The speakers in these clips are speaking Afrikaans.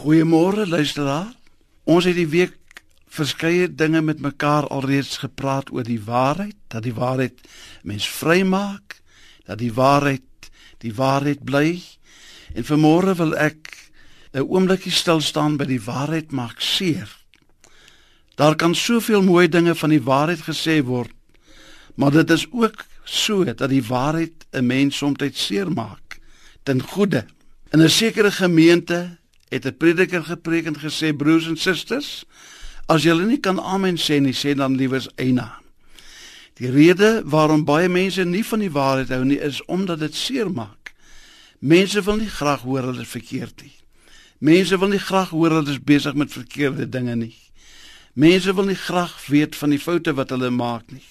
Goeiemôre luisteraar. Ons het die week verskeie dinge met mekaar alreeds gepraat oor die waarheid, dat die waarheid mens vrymaak, dat die waarheid die waarheid bly. En vanmôre wil ek 'n oombliekie stil staan by die waarheid maak seer. Daar kan soveel mooi dinge van die waarheid gesê word, maar dit is ook so dat die waarheid 'n mens soms seer maak ten goeie. In 'n sekere gemeente het 'n prediker gepreek en gesê broers en susters, as julle nie kan amen sê nie, sê dan liewers eina. Die rede waarom baie mense nie van die waarheid hou nie, is omdat dit seermaak. Mense wil nie graag hoor hulle is verkeerd nie. Mense wil nie graag hoor hulle is besig met verkeerde dinge nie. Mense wil nie graag weet van die foute wat hulle maak nie.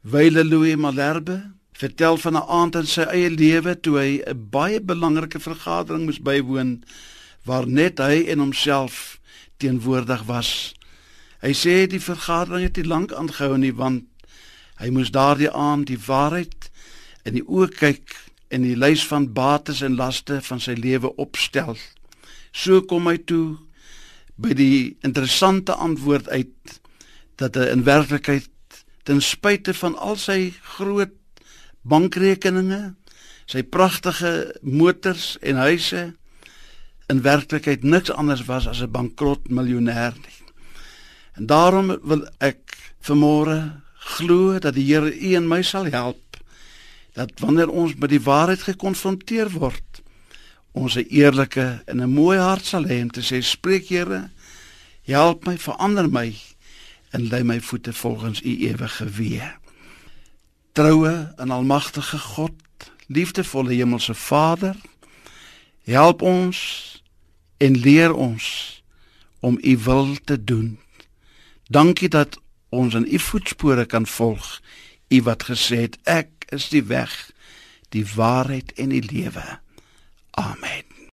Wyle Louis Malherbe vertel van 'n aand in sy eie lewe toe hy 'n baie belangrike vergadering moes bywoon waar net hy en homself teenwoordig was. Hy sê die vergadering het nie lank aangehou nie want hy moes daardie aand die waarheid in die oë kyk en die lys van bates en laste van sy lewe opstel. So kom hy toe by die interessante antwoord uit dat hy in werklikheid ten spyte van al sy groot bankrekeninge, sy pragtige motors en huise in werklikheid niks anders was as 'n bankrot miljonair nie. En daarom wil ek vanmôre glo dat die Here u en my sal help dat wanneer ons met die waarheid gekonfronteer word, ons 'n eerlike en 'n mooi hart sal hê om te sê spreek Here, help my, verander my en lei my voete volgens u ewige weë. Troue en almagtige God, liefdevolle hemelse Vader, help ons en leer ons om u wil te doen. Dankie dat ons in u voetspore kan volg. U wat gesê het ek is die weg, die waarheid en die lewe. Amen.